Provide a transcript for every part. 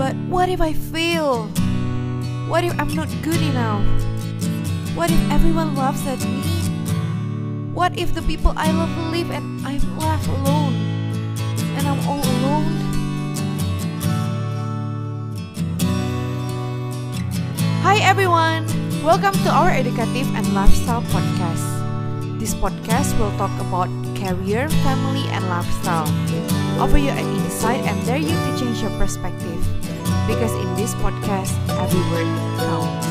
But what if I fail? What if I'm not good enough? What if everyone laughs at me? What if the people I love leave and I'm left alone? And I'm all alone? Hi everyone! Welcome to our educative and lifestyle podcast. This podcast will talk about career, family, and lifestyle. Offer you an insight and dare you to change your perspective. Because in this podcast, every word counts.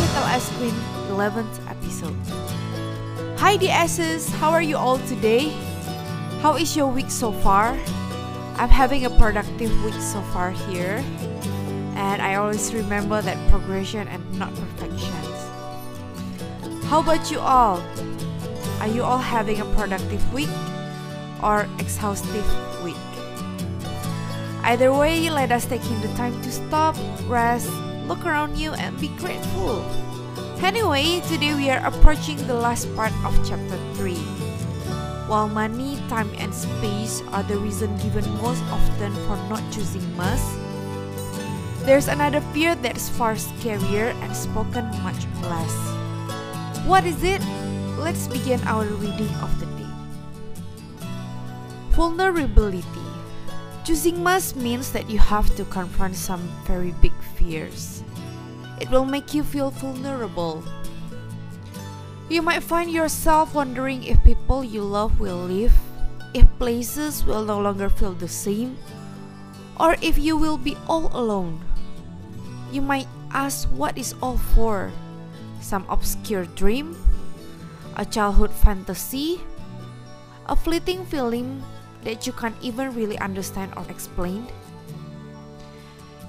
Little Ice Queen 11th episode. Hi DSs, how are you all today? How is your week so far? I'm having a productive week so far here. And I always remember that progression and not perfection. How about you all? Are you all having a productive week or exhaustive week? Either way, let us take in the time to stop, rest, look around you, and be grateful. Anyway, today we are approaching the last part of chapter 3. While money, time, and space are the reason given most often for not choosing must, there's another fear that's far scarier and spoken much less. What is it? Let's begin our reading of the day. Vulnerability. Choosing must means that you have to confront some very big fears. It will make you feel vulnerable. You might find yourself wondering if people you love will leave, if places will no longer feel the same, or if you will be all alone. You might ask what is all for? Some obscure dream? A childhood fantasy? A fleeting feeling that you can't even really understand or explain?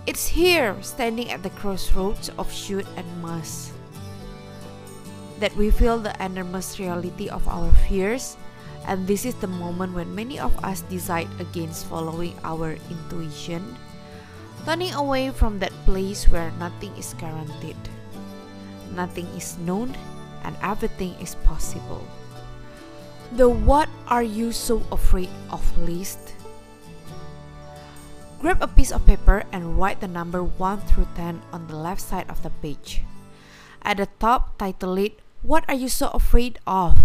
It's here, standing at the crossroads of should and must, that we feel the enormous reality of our fears, and this is the moment when many of us decide against following our intuition, turning away from that place where nothing is guaranteed, nothing is known, and everything is possible. The what are you so afraid of list? Grab a piece of paper and write the number 1 through 10 on the left side of the page. At the top, title it What Are You So Afraid of?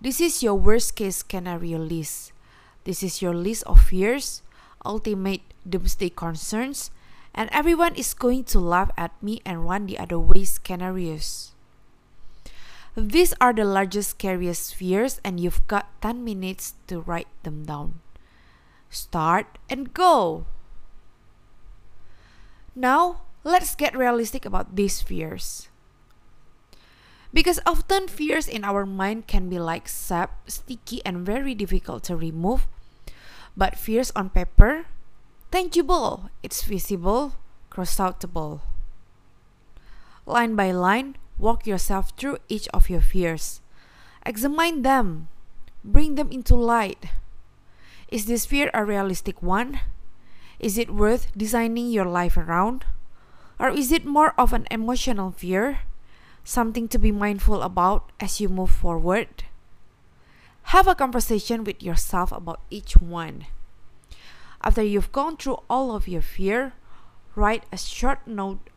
This is your worst case scenario list. This is your list of fears, ultimate doomsday concerns, and everyone is going to laugh at me and run the other way scenarios. These are the largest, scariest fears, and you've got 10 minutes to write them down. Start and go! Now, let's get realistic about these fears. Because often fears in our mind can be like sap, sticky, and very difficult to remove. But fears on paper, tangible, it's visible, cross-outable. Line by line, walk yourself through each of your fears. Examine them, bring them into light. Is this fear a realistic one? Is it worth designing your life around? Or is it more of an emotional fear? Something to be mindful about as you move forward? Have a conversation with yourself about each one. After you've gone through all of your fear, write a short note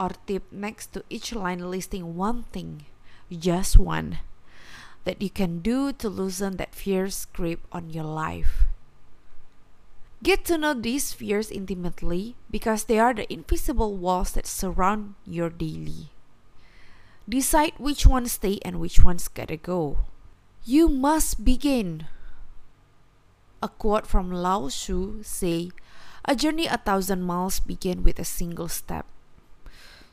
or tip next to each line listing one thing, just one, that you can do to loosen that fierce grip on your life. Get to know these fears intimately because they are the invisible walls that surround your daily. Decide which ones stay and which ones gotta go. You must begin. A quote from Lao Tzu say, "A journey a thousand miles begin with a single step."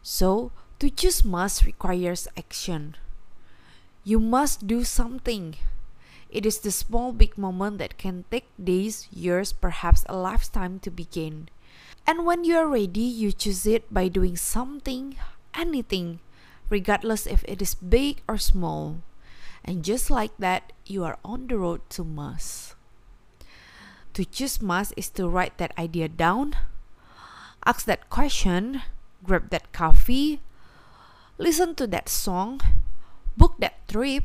So, to choose must requires action. You must do something. It is the small big moment that can take days, years, perhaps a lifetime to begin. And when you are ready, you choose it by doing something, anything, regardless if it is big or small. And just like that, you are on the road to must. To choose must is to write that idea down, ask that question, grab that coffee, listen to that song, book that trip,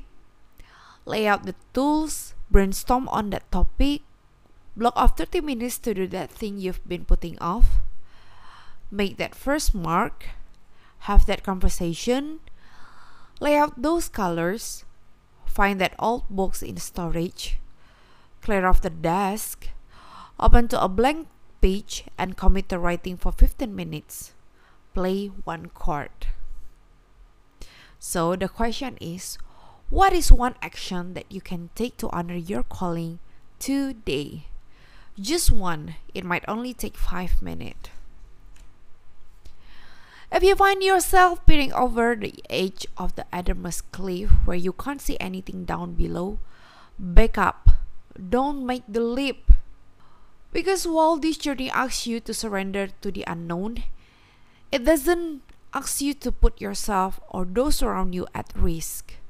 lay out the tools, brainstorm on that topic, Block off 30 minutes to do that thing you've been putting off. Make that first mark. Have that conversation. Lay out those colors. Find that old box in storage. Clear off the desk. Open to a blank page and commit to writing for 15 minutes. Play one chord. So the question is what is one action that you can take to honor your calling today? Just one, it might only take five minutes. If you find yourself peering over the edge of the Adam's cliff where you can't see anything down below, back up. Don't make the leap. Because while this journey asks you to surrender to the unknown, it doesn't ask you to put yourself or those around you at risk.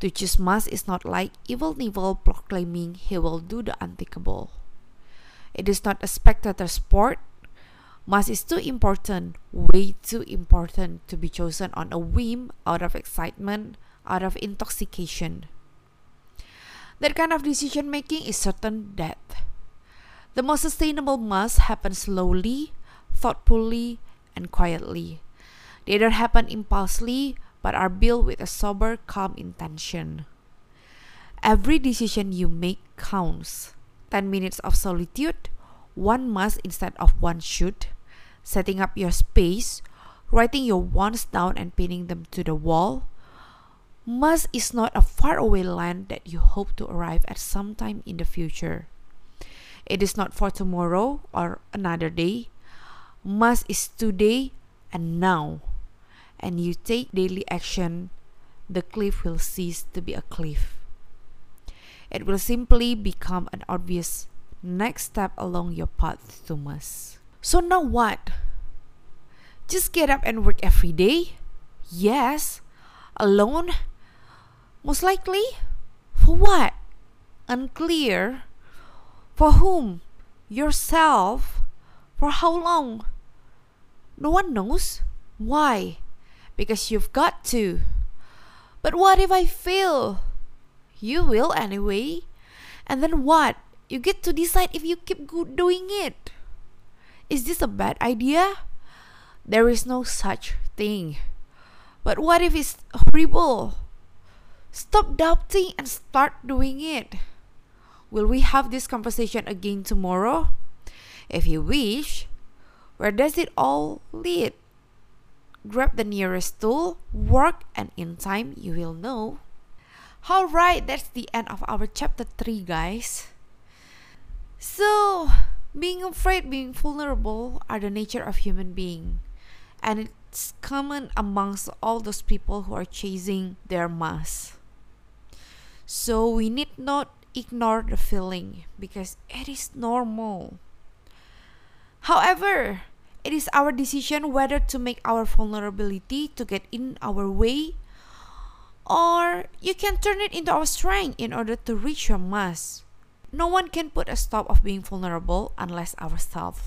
To choose must is not like Evel Knievel proclaiming he will do the unthinkable. It is not a spectator sport. Must is too important, way too important to be chosen on a whim out of excitement, out of intoxication. That kind of decision making is certain death. The most sustainable must happens slowly, thoughtfully, and quietly. They don't happen impulsively, but are built with a sober, calm intention. Every decision you make counts. 10 minutes of solitude, one must instead of one should, setting up your space, writing your wants down and pinning them to the wall. Must is not a faraway land that you hope to arrive at sometime in the future. It is not for tomorrow or another day. Must is today and now and you take daily action, the cliff will cease to be a cliff. It will simply become an obvious next step along your path to must. So now what? Just get up and work every day? Yes. Alone? Most likely? For what? Unclear. For whom? Yourself? For how long? No one knows. Why? because you've got to. But what if I fail? You will anyway. And then what? You get to decide if you keep doing it. Is this a bad idea? There is no such thing. But what if it's horrible? Stop doubting and start doing it. Will we have this conversation again tomorrow? If you wish, where does it all lead? grab the nearest tool, work, and in time you will know. Alright, that's the end of our chapter 3, guys. So, being afraid, being vulnerable are the nature of human being. And it's common amongst all those people who are chasing their must. So we need not ignore the feeling because it is normal. However, it is our decision whether to make our vulnerability to get in our way or you can turn it into our strength in order to reach your must. No one can put a stop of being vulnerable unless ourselves.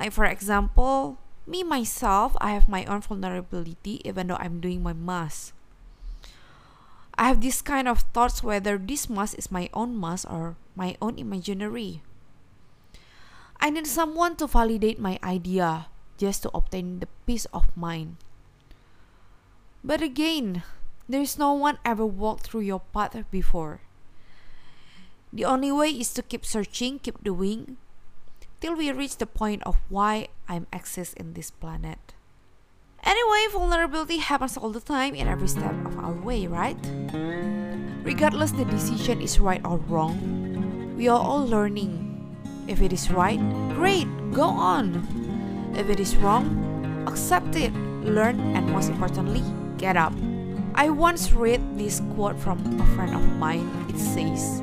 Like for example, me myself, I have my own vulnerability even though I'm doing my must. I have this kind of thoughts whether this must is my own must or my own imaginary. I need someone to validate my idea just to obtain the peace of mind. But again, there is no one ever walked through your path before. The only way is to keep searching, keep doing, till we reach the point of why I'm exist in this planet. Anyway, vulnerability happens all the time in every step of our way, right? Regardless the decision is right or wrong, we are all learning. If it is right, great, go on. If it is wrong, accept it, learn, and most importantly, get up. I once read this quote from a friend of mine. It says,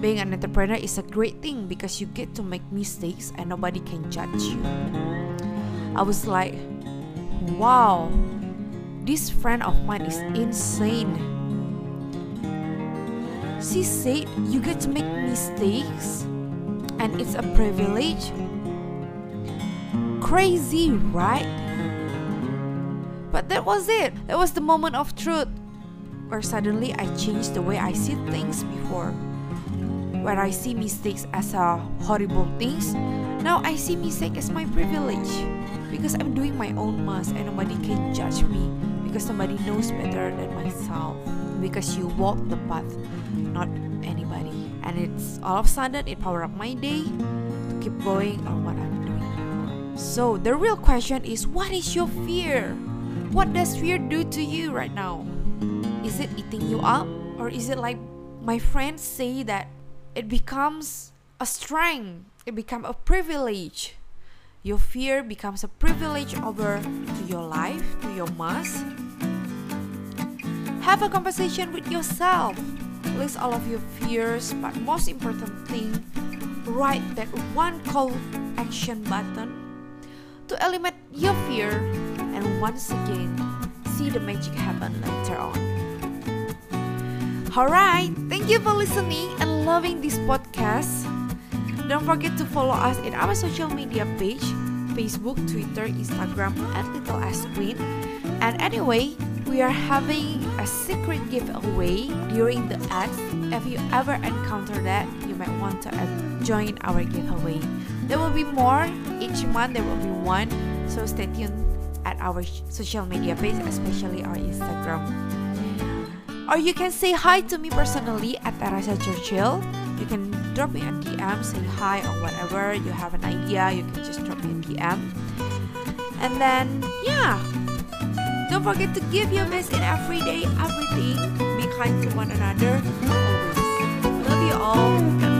Being an entrepreneur is a great thing because you get to make mistakes and nobody can judge you. I was like, wow, this friend of mine is insane. She said, You get to make mistakes, and it's a privilege Crazy, right? But that was it. That was the moment of truth where suddenly I changed the way I see things before. where I see mistakes as a horrible things, now I see mistake as my privilege because I'm doing my own must and nobody can judge me because somebody knows better than myself. Because you walk the path, not anybody. And it's all of a sudden it power up my day to keep going on what I'm doing. So the real question is what is your fear? What does fear do to you right now? Is it eating you up? Or is it like my friends say that it becomes a strength, it becomes a privilege? Your fear becomes a privilege over to your life, to your must. Have a conversation with yourself. List all of your fears, but most important thing, write that one call action button to eliminate your fear and once again see the magic happen later on. Alright, thank you for listening and loving this podcast. Don't forget to follow us in our social media page Facebook, Twitter, Instagram, at Little S Queen. And anyway, we are having a secret giveaway during the ads. If you ever encounter that, you might want to uh, join our giveaway. There will be more each month, there will be one. So stay tuned at our social media page, especially our Instagram. Or you can say hi to me personally at Teresa Churchill. You can drop me a DM, say hi or whatever. You have an idea, you can just drop me a DM. And then, yeah. Don't forget to give your best in everyday everything, be kind to one another, always. Love you all.